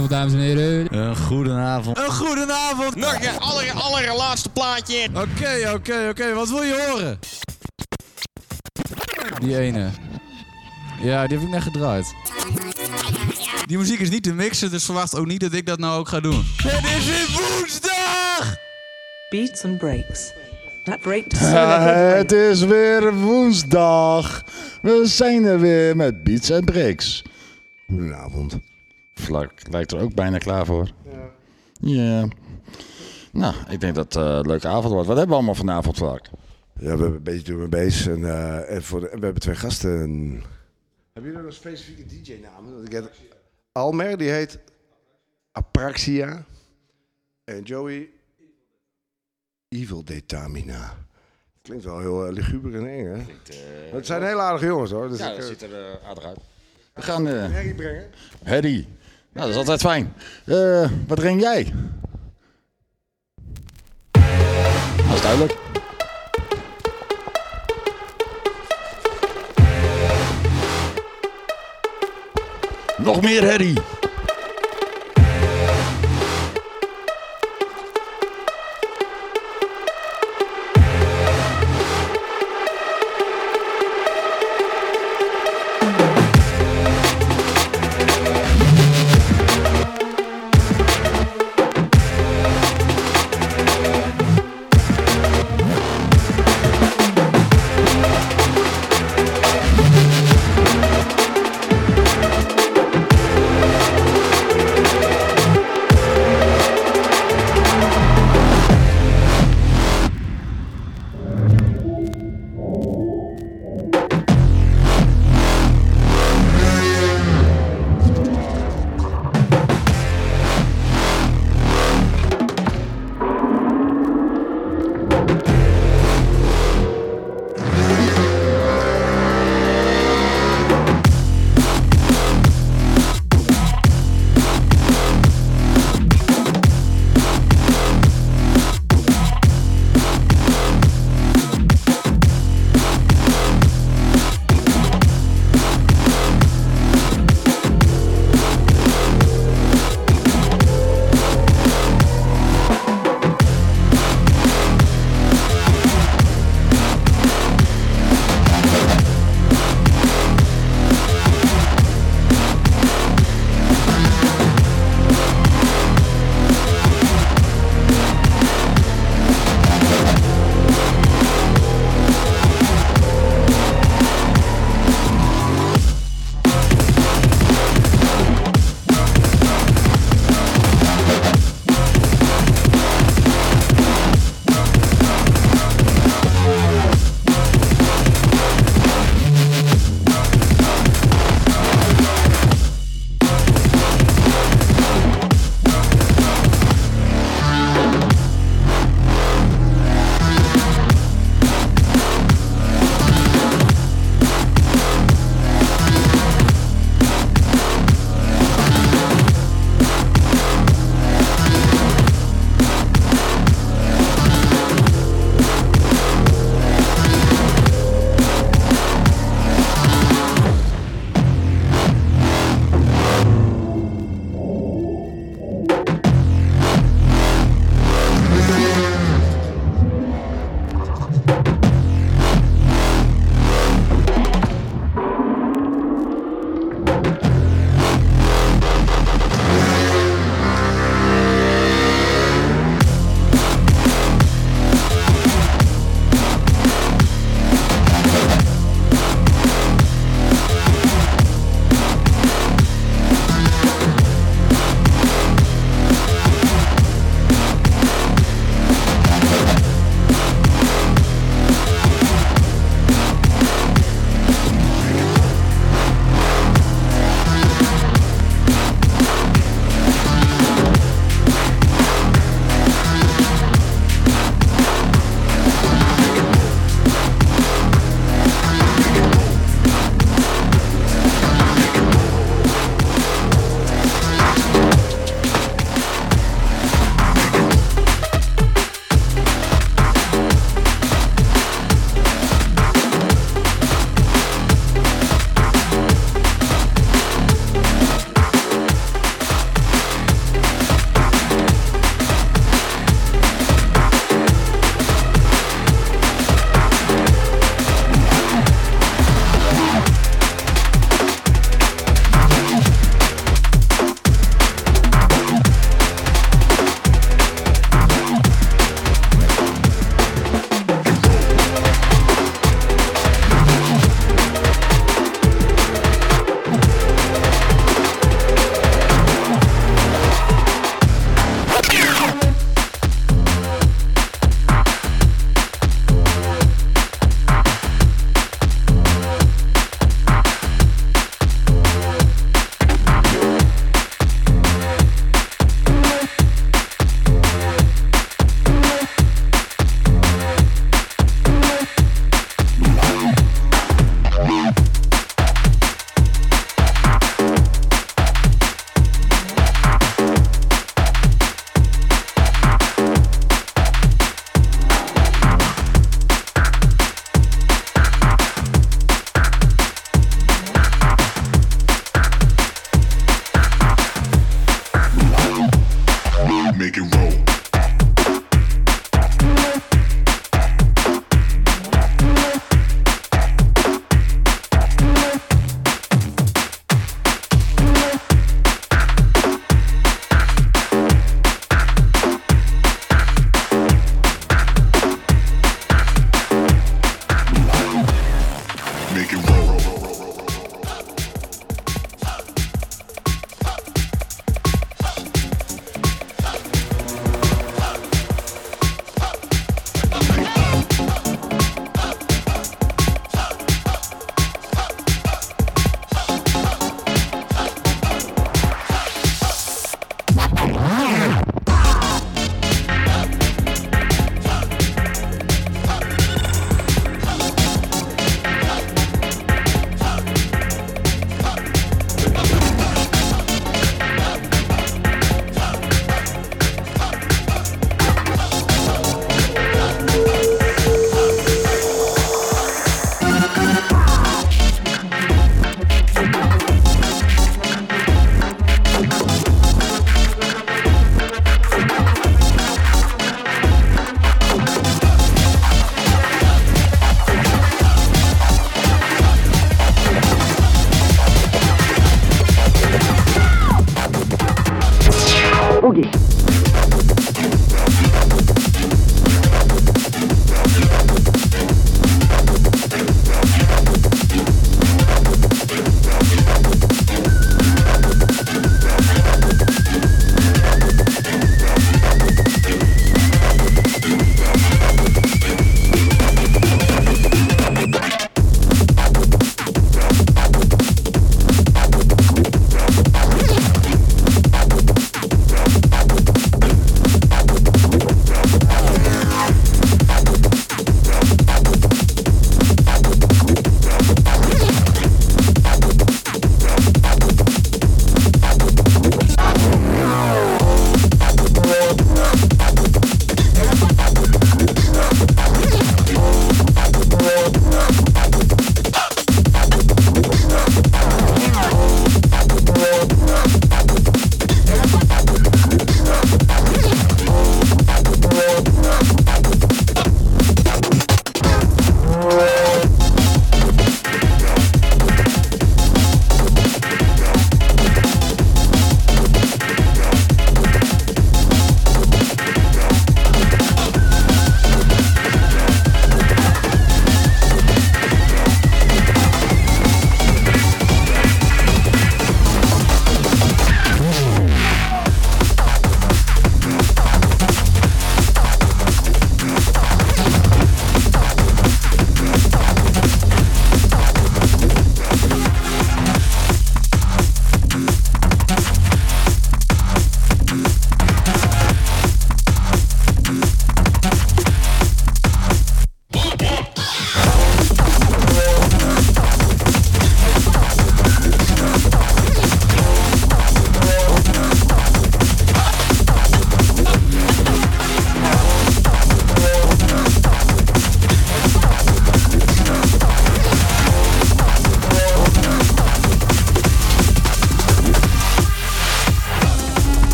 Goedenavond, dames en heren. Een goedenavond. Een goedenavond. Nog een aller, allerlaatste plaatje. Oké, oké, oké. Wat wil je horen? Die ene. Ja, die heb ik net gedraaid. Die muziek is niet te mixen, dus verwacht ook niet dat ik dat nou ook ga doen. Het is weer woensdag! Beats and breaks. That break to solo het is weer woensdag. We zijn er weer met Beats en Breaks. Goedenavond. Vlak lijkt er ook bijna klaar voor. Ja. Nou, ik denk dat het een leuke avond wordt. Wat hebben we allemaal vanavond, Vlak? Ja, we hebben een beetje door mijn beest. En, eh, en voor de- en we hebben twee gasten. Hebben jullie nog een specifieke DJ-naam? Almer, die heet Apraxia. En Joey Evil Detamina. Klinkt wel heel uh, luguber en eng, hè? Het zijn hele aardige jongens, hoor. Dus Ja, dat eh, ziet er eh, aardig uit. We gaan... eh herrie brengen. Nou, dat is altijd fijn. Eh, wat drink jij? Dat is duidelijk. Nog meer Harry.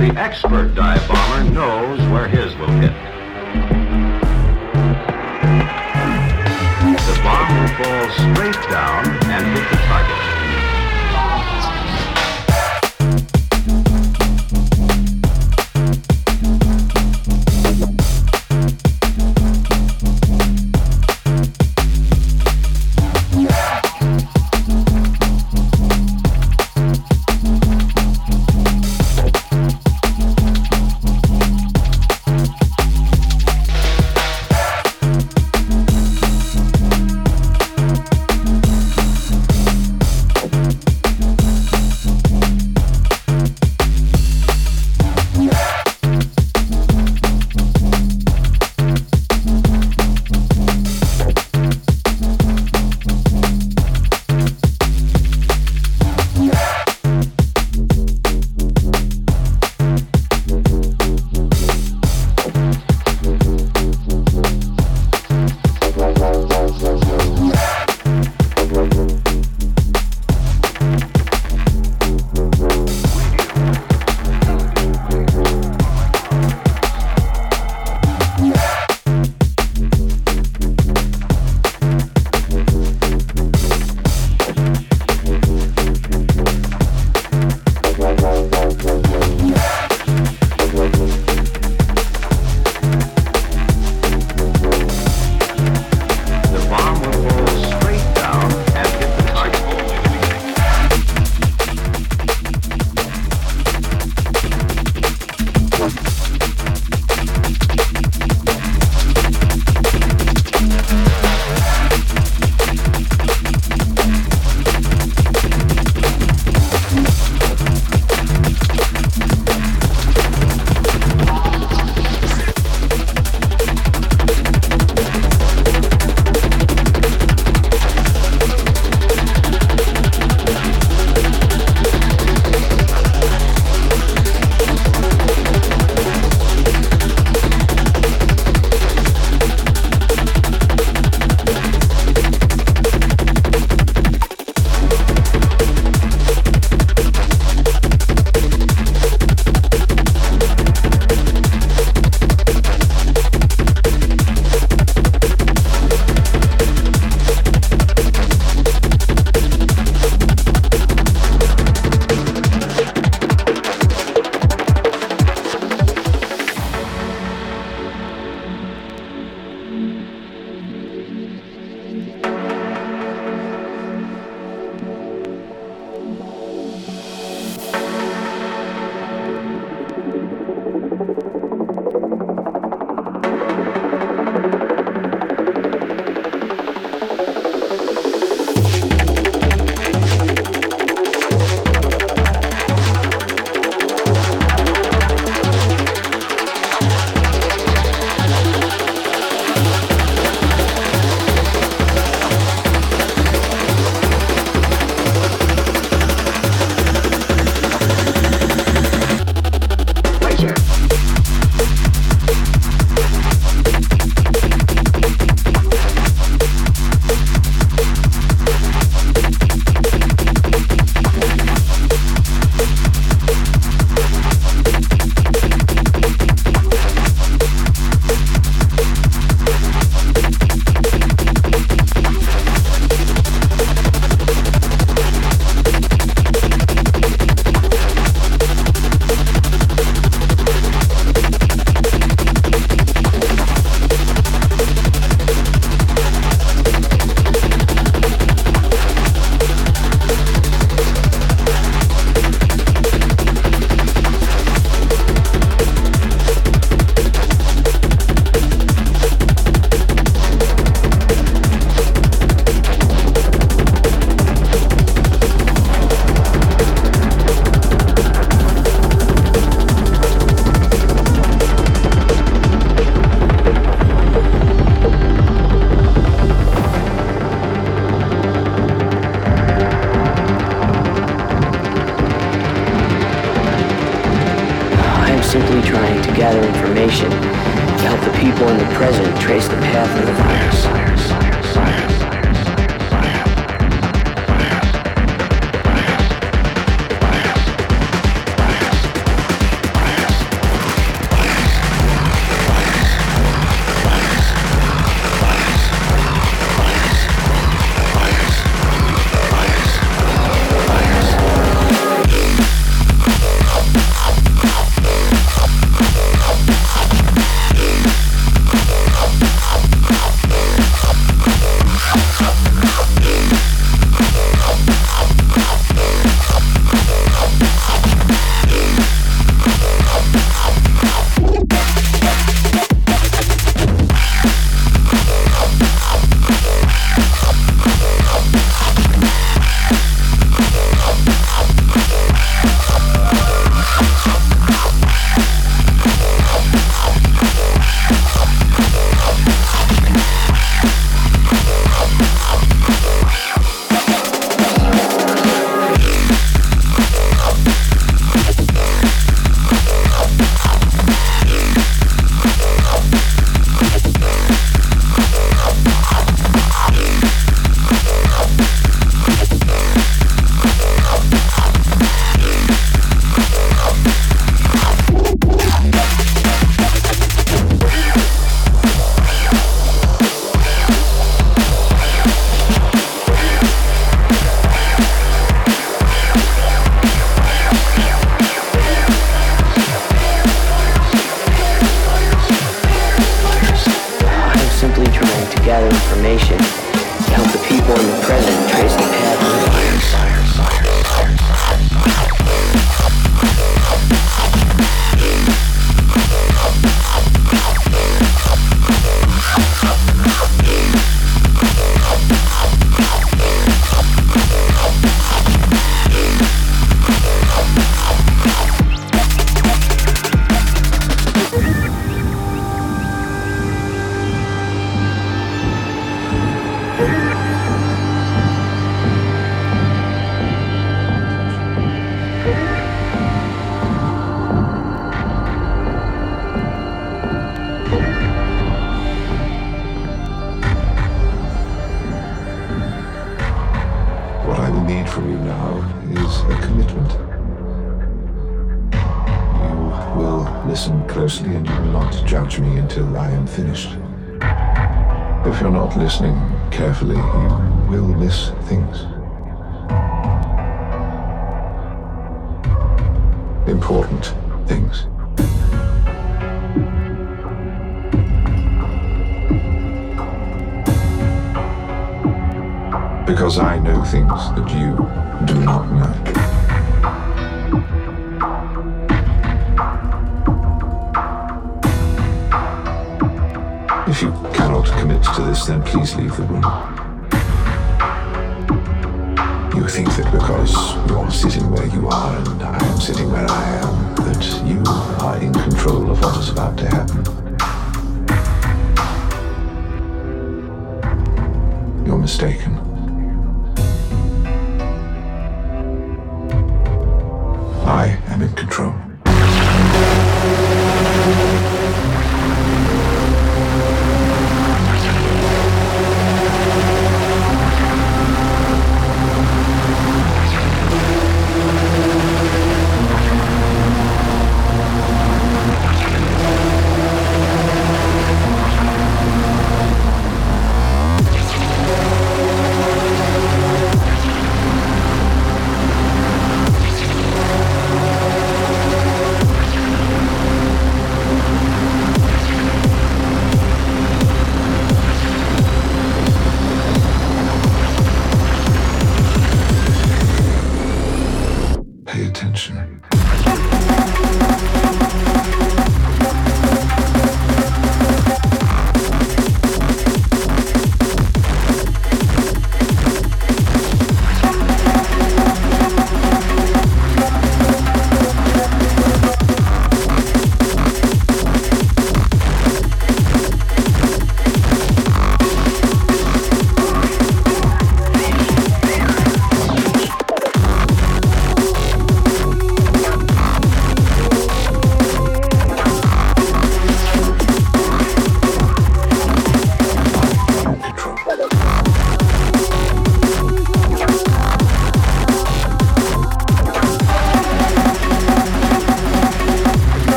The expert dive bomber knows where his will hit. The bomb will fall straight down and hit the target.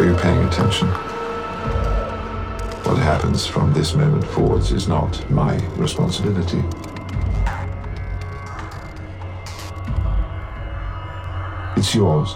Are you paying attention? What happens from this moment forwards is not my responsibility. It's yours.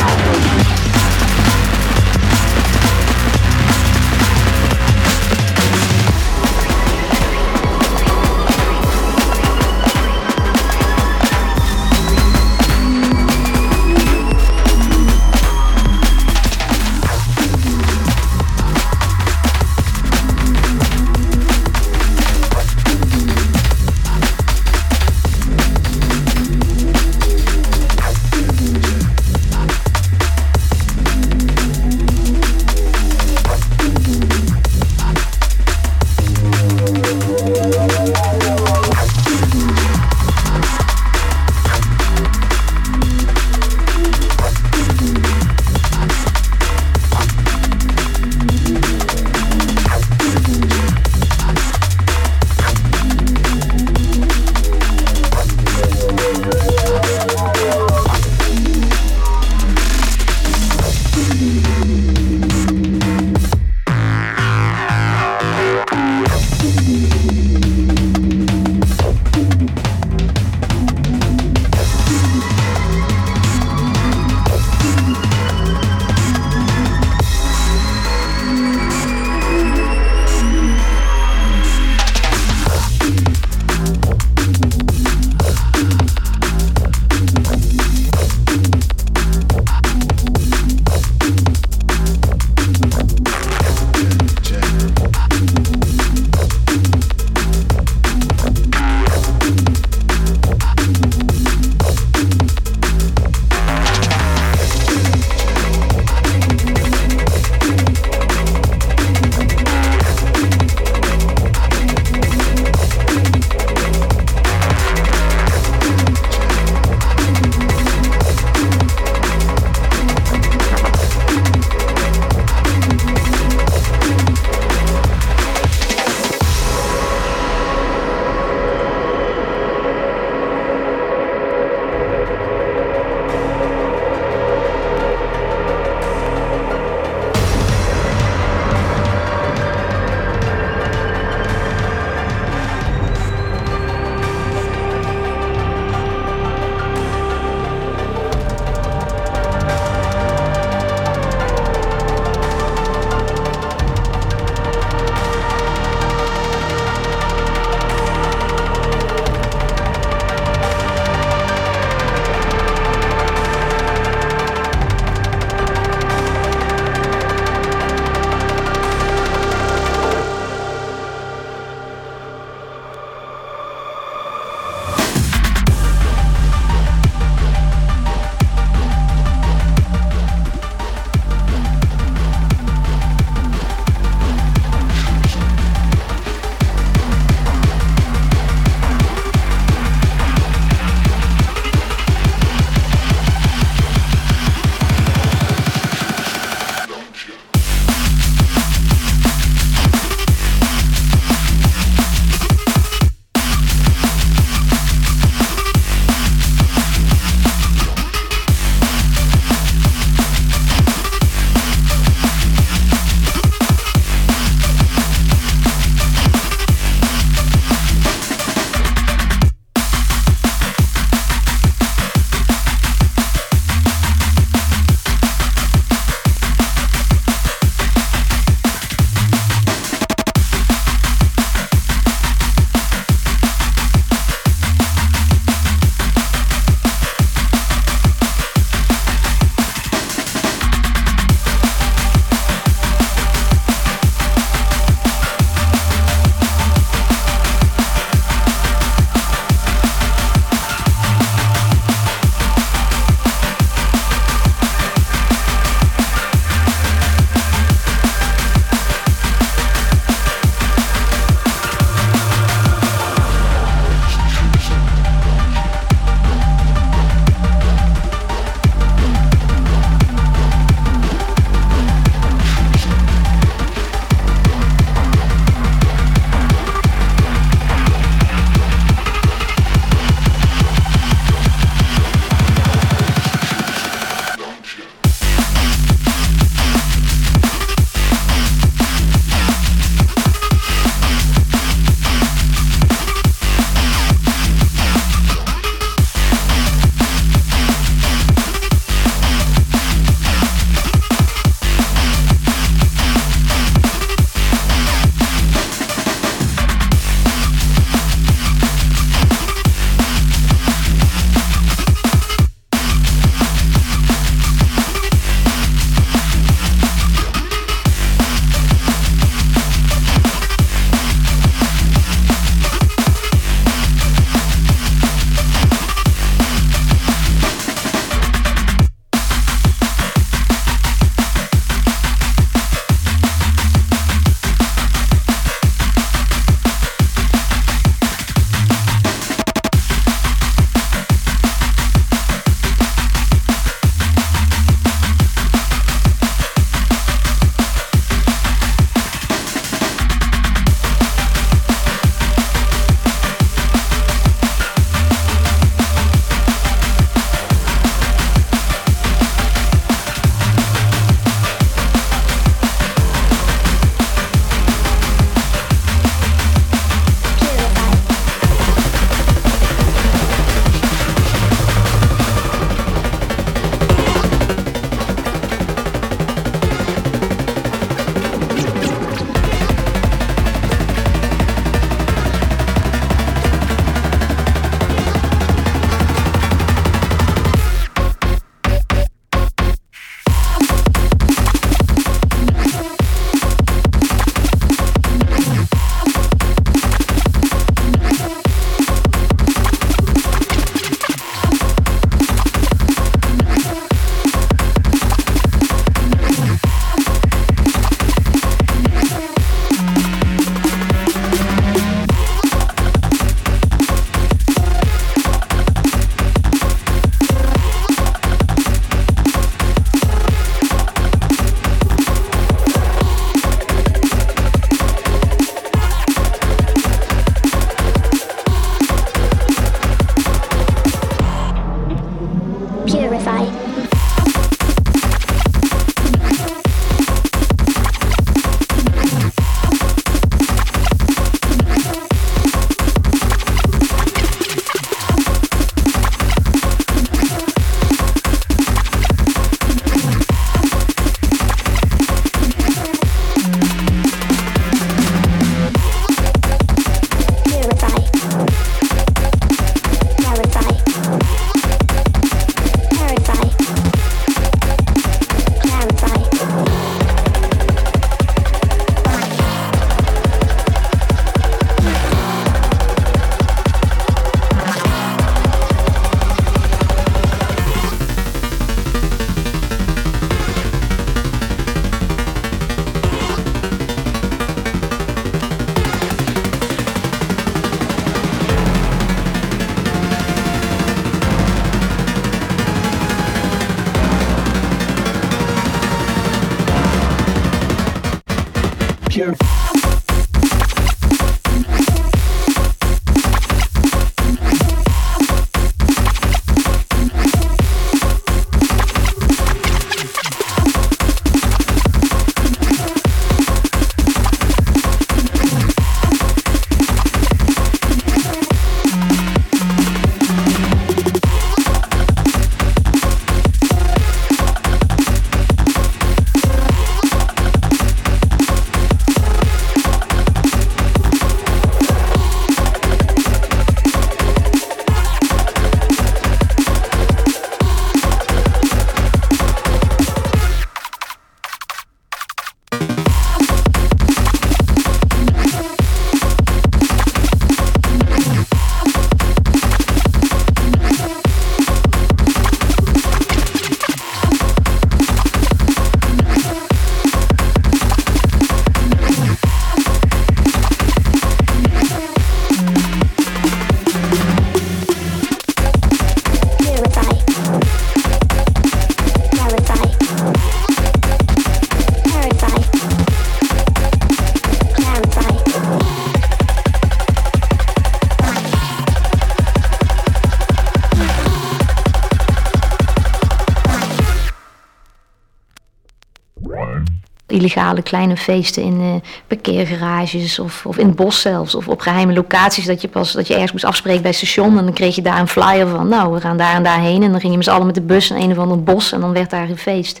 Illegale kleine feesten in eh, parkeergarages of, of in het bos zelfs. Of op geheime locaties dat je pas dat je ergens moest afspreken bij het station. En dan kreeg je daar een flyer van, nou we gaan daar en daar heen. En dan ging je met z'n allen met de bus naar een of ander bos en dan werd daar een feest.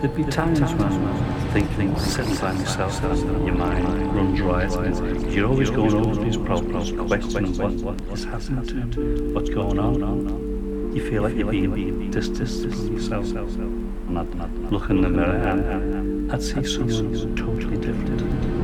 There'd be times when thinking, sitting by myself, your mind runs riot. You're always going over these problems, questioning what, what is happening to what's going on. You feel like you're being distant from yourself. And look in the mirror and I'd see someone totally different.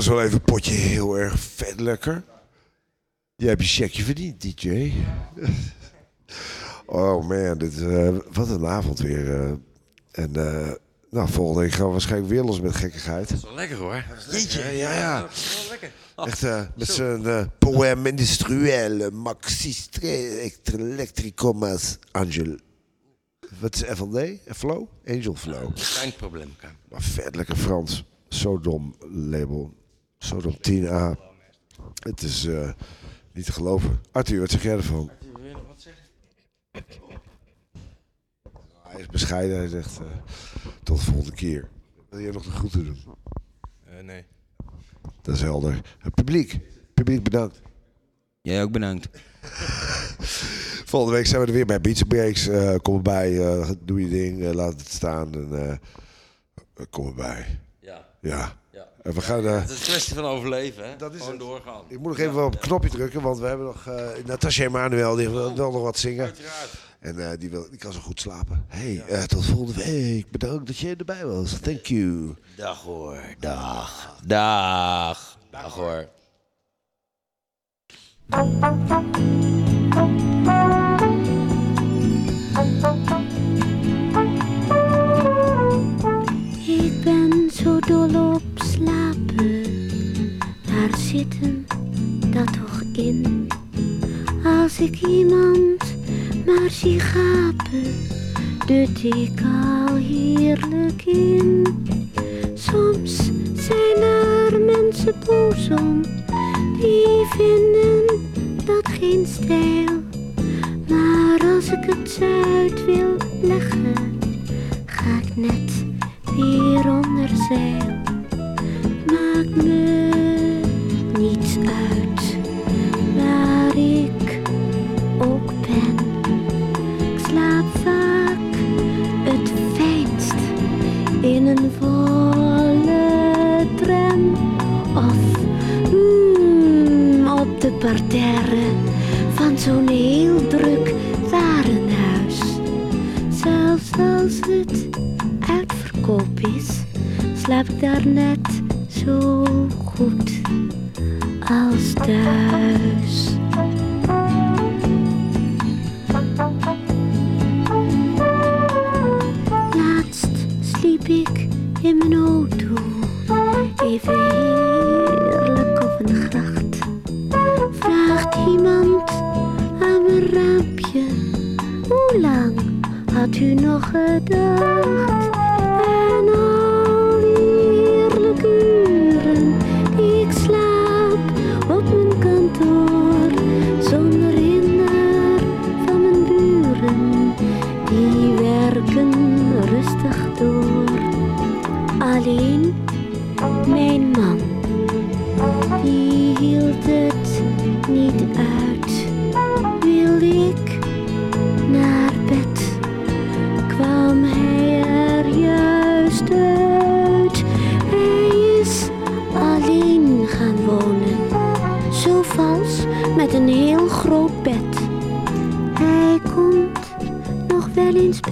Dat was wel even een potje heel erg vet lekker. Je hebt je checkje verdiend, DJ. oh man, dit, eh, wat een avond weer. eh. en eh, nou, volgende week gaan we waarschijnlijk weer los met gekkigheid. Dat is wel lekker hoor. Jeetje. Ja, ja. Dat is wel lekker. Oh, Echt met zo. zijn eh poème industriel, maxist, electricomas, Angel. Wat is FLD? Flow? Angel Flow. Klein probleem. Maar vet lekker Frans. Sodom label. Sodom 10A. Het is eh, niet te geloven. Arthur, wat zeg jij ervan? Wil je nog wat zeggen? Hij is bescheiden. Hij zegt eh, tot de volgende keer. Wil jij nog de groeten doen? Eh, nee. Dat is helder. Het publiek. Publiek bedankt. Jij ook bedankt. Volgende week zijn we er weer bij Beats Breaks. Eh, kom erbij, eh, doe je ding, laat het staan en eh, kom erbij. Ja. Ja. We gaan... eh, Het is een kwestie van overleven, hè? Dat is Gewoon het. doorgaan. ik moet nog even wel op het knopje drukken, want we hebben nog uh, Natasja Emanuel, die wil wel nog wat zingen. Uiteraard. En eh, die, wil, die kan zo goed slapen. hey, eh, tot volgende week. Bedankt dat je erbij was. Thank you. Dag hoor. Dag. Dag. Dag hoor. Slapen. Daar zit hem dat toch in. Als ik iemand maar zie gapen, dut ik al heerlijk in. Soms zijn er mensen boos om, die vinden dat geen stijl. Maar als ik het uit wil leggen, ga ik net weer onder zeil. Maakt me niets uit waar ik ook ben. Ik slaap vaak het fijnst in een volle tram of mm, op de parterre van zo'n heel druk warenhuis. Zelfs als het uitverkoop is, slaap ik daar net zo goed als thuis. Laatst sliep ik in mijn auto, even heerlijk op een gracht. Vraagt iemand aan mijn raampje, hoe lang had u nog gedacht?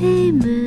Wel